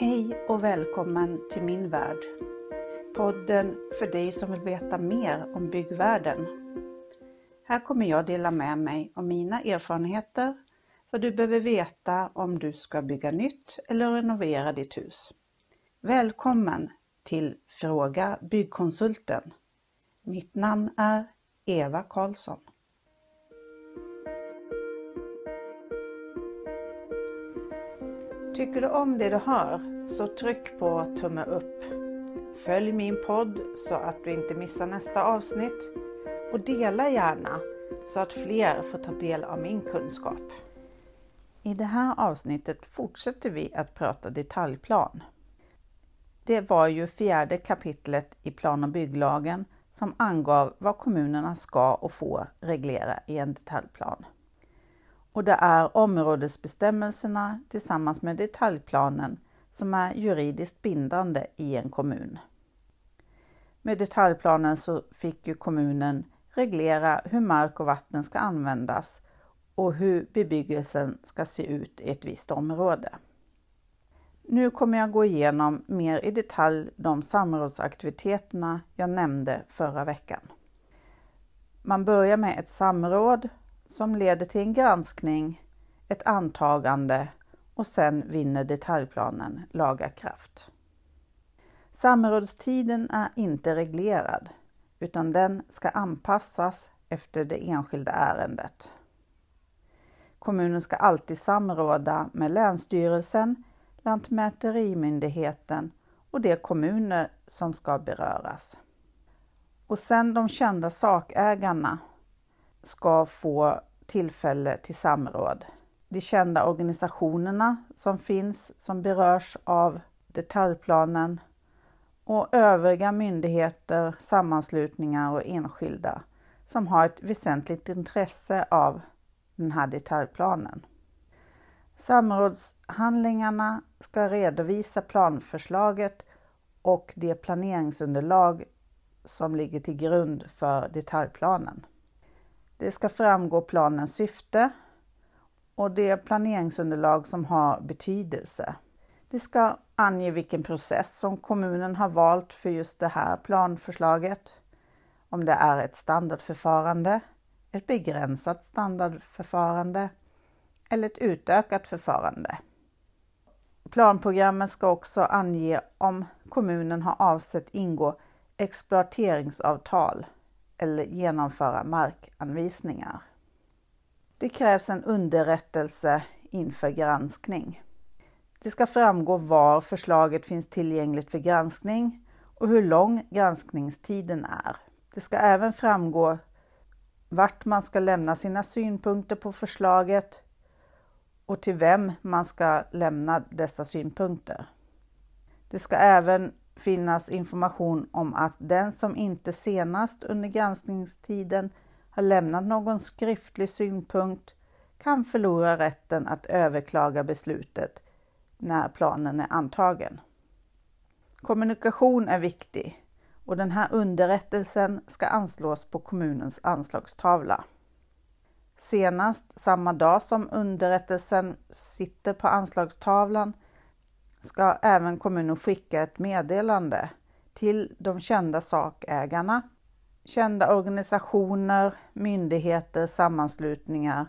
Hej och välkommen till min värld. Podden för dig som vill veta mer om byggvärlden. Här kommer jag dela med mig av mina erfarenheter, vad du behöver veta om du ska bygga nytt eller renovera ditt hus. Välkommen till Fråga Byggkonsulten. Mitt namn är Eva Karlsson. Tycker du om det du hör så tryck på tumme upp. Följ min podd så att du inte missar nästa avsnitt och dela gärna så att fler får ta del av min kunskap. I det här avsnittet fortsätter vi att prata detaljplan. Det var ju fjärde kapitlet i plan och bygglagen som angav vad kommunerna ska och får reglera i en detaljplan och det är områdesbestämmelserna tillsammans med detaljplanen som är juridiskt bindande i en kommun. Med detaljplanen så fick ju kommunen reglera hur mark och vatten ska användas och hur bebyggelsen ska se ut i ett visst område. Nu kommer jag gå igenom mer i detalj de samrådsaktiviteterna jag nämnde förra veckan. Man börjar med ett samråd som leder till en granskning, ett antagande och sen vinner detaljplanen laga kraft. Samrådstiden är inte reglerad utan den ska anpassas efter det enskilda ärendet. Kommunen ska alltid samråda med Länsstyrelsen, Lantmäterimyndigheten och de kommuner som ska beröras. Och sen de kända sakägarna ska få tillfälle till samråd. De kända organisationerna som finns som berörs av detaljplanen och övriga myndigheter, sammanslutningar och enskilda som har ett väsentligt intresse av den här detaljplanen. Samrådshandlingarna ska redovisa planförslaget och det planeringsunderlag som ligger till grund för detaljplanen. Det ska framgå planens syfte och det planeringsunderlag som har betydelse. Det ska ange vilken process som kommunen har valt för just det här planförslaget. Om det är ett standardförfarande, ett begränsat standardförfarande eller ett utökat förfarande. Planprogrammet ska också ange om kommunen har avsett ingå exploateringsavtal eller genomföra markanvisningar. Det krävs en underrättelse inför granskning. Det ska framgå var förslaget finns tillgängligt för granskning och hur lång granskningstiden är. Det ska även framgå vart man ska lämna sina synpunkter på förslaget och till vem man ska lämna dessa synpunkter. Det ska även finnas information om att den som inte senast under granskningstiden har lämnat någon skriftlig synpunkt kan förlora rätten att överklaga beslutet när planen är antagen. Kommunikation är viktig och den här underrättelsen ska anslås på kommunens anslagstavla. Senast samma dag som underrättelsen sitter på anslagstavlan ska även kommunen skicka ett meddelande till de kända sakägarna, kända organisationer, myndigheter, sammanslutningar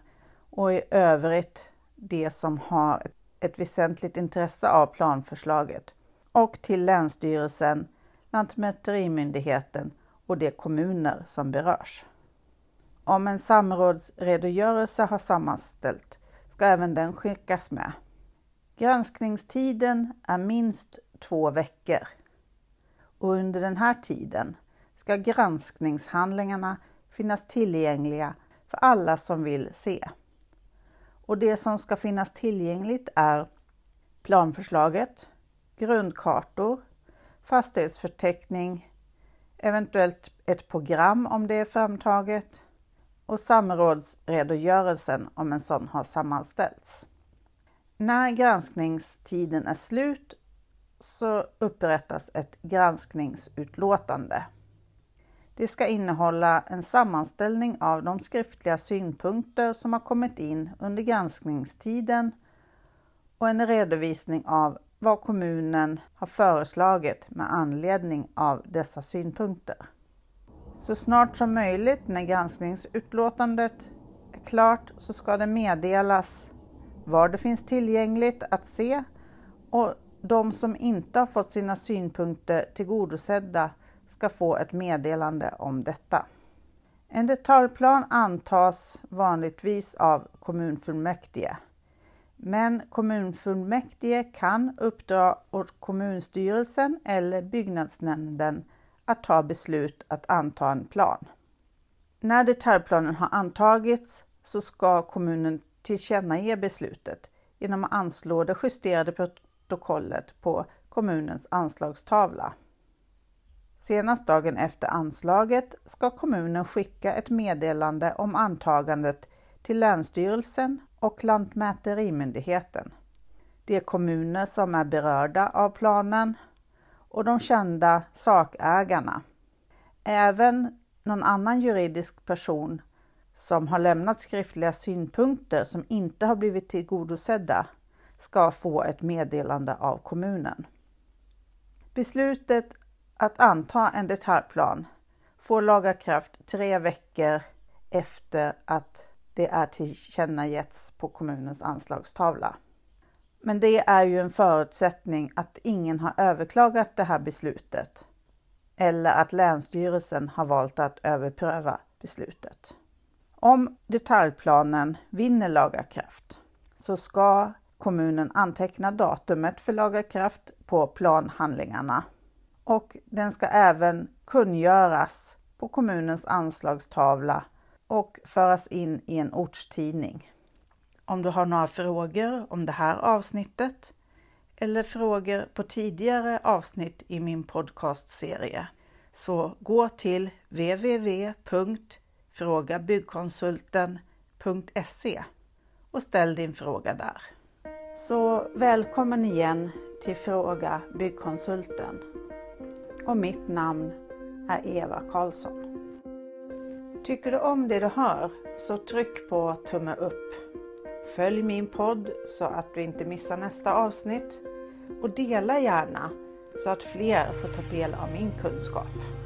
och i övrigt de som har ett väsentligt intresse av planförslaget och till Länsstyrelsen, Lantmäterimyndigheten och de kommuner som berörs. Om en samrådsredogörelse har sammanställt ska även den skickas med. Granskningstiden är minst två veckor och under den här tiden ska granskningshandlingarna finnas tillgängliga för alla som vill se. Och det som ska finnas tillgängligt är planförslaget, grundkartor, fastighetsförteckning, eventuellt ett program om det är framtaget och samrådsredogörelsen om en sån har sammanställts. När granskningstiden är slut så upprättas ett granskningsutlåtande. Det ska innehålla en sammanställning av de skriftliga synpunkter som har kommit in under granskningstiden och en redovisning av vad kommunen har föreslagit med anledning av dessa synpunkter. Så snart som möjligt när granskningsutlåtandet är klart så ska det meddelas var det finns tillgängligt att se och de som inte har fått sina synpunkter tillgodosedda ska få ett meddelande om detta. En detaljplan antas vanligtvis av kommunfullmäktige. Men kommunfullmäktige kan uppdra åt kommunstyrelsen eller byggnadsnämnden att ta beslut att anta en plan. När detaljplanen har antagits så ska kommunen tillkännage beslutet genom att anslå det justerade protokollet på kommunens anslagstavla. Senast dagen efter anslaget ska kommunen skicka ett meddelande om antagandet till Länsstyrelsen och Lantmäterimyndigheten. De kommuner som är berörda av planen och de kända sakägarna. Även någon annan juridisk person som har lämnat skriftliga synpunkter som inte har blivit tillgodosedda ska få ett meddelande av kommunen. Beslutet att anta en detaljplan får laga kraft tre veckor efter att det är tillkännagetts på kommunens anslagstavla. Men det är ju en förutsättning att ingen har överklagat det här beslutet eller att Länsstyrelsen har valt att överpröva beslutet. Om detaljplanen vinner laga kraft så ska kommunen anteckna datumet för laga kraft på planhandlingarna och den ska även kungöras på kommunens anslagstavla och föras in i en ortstidning. Om du har några frågor om det här avsnittet eller frågor på tidigare avsnitt i min podcastserie så gå till Fråga byggkonsulten.se och ställ din fråga där. Så välkommen igen till Fråga Byggkonsulten. Och mitt namn är Eva Karlsson. Tycker du om det du hör så tryck på tumme upp. Följ min podd så att du inte missar nästa avsnitt och dela gärna så att fler får ta del av min kunskap.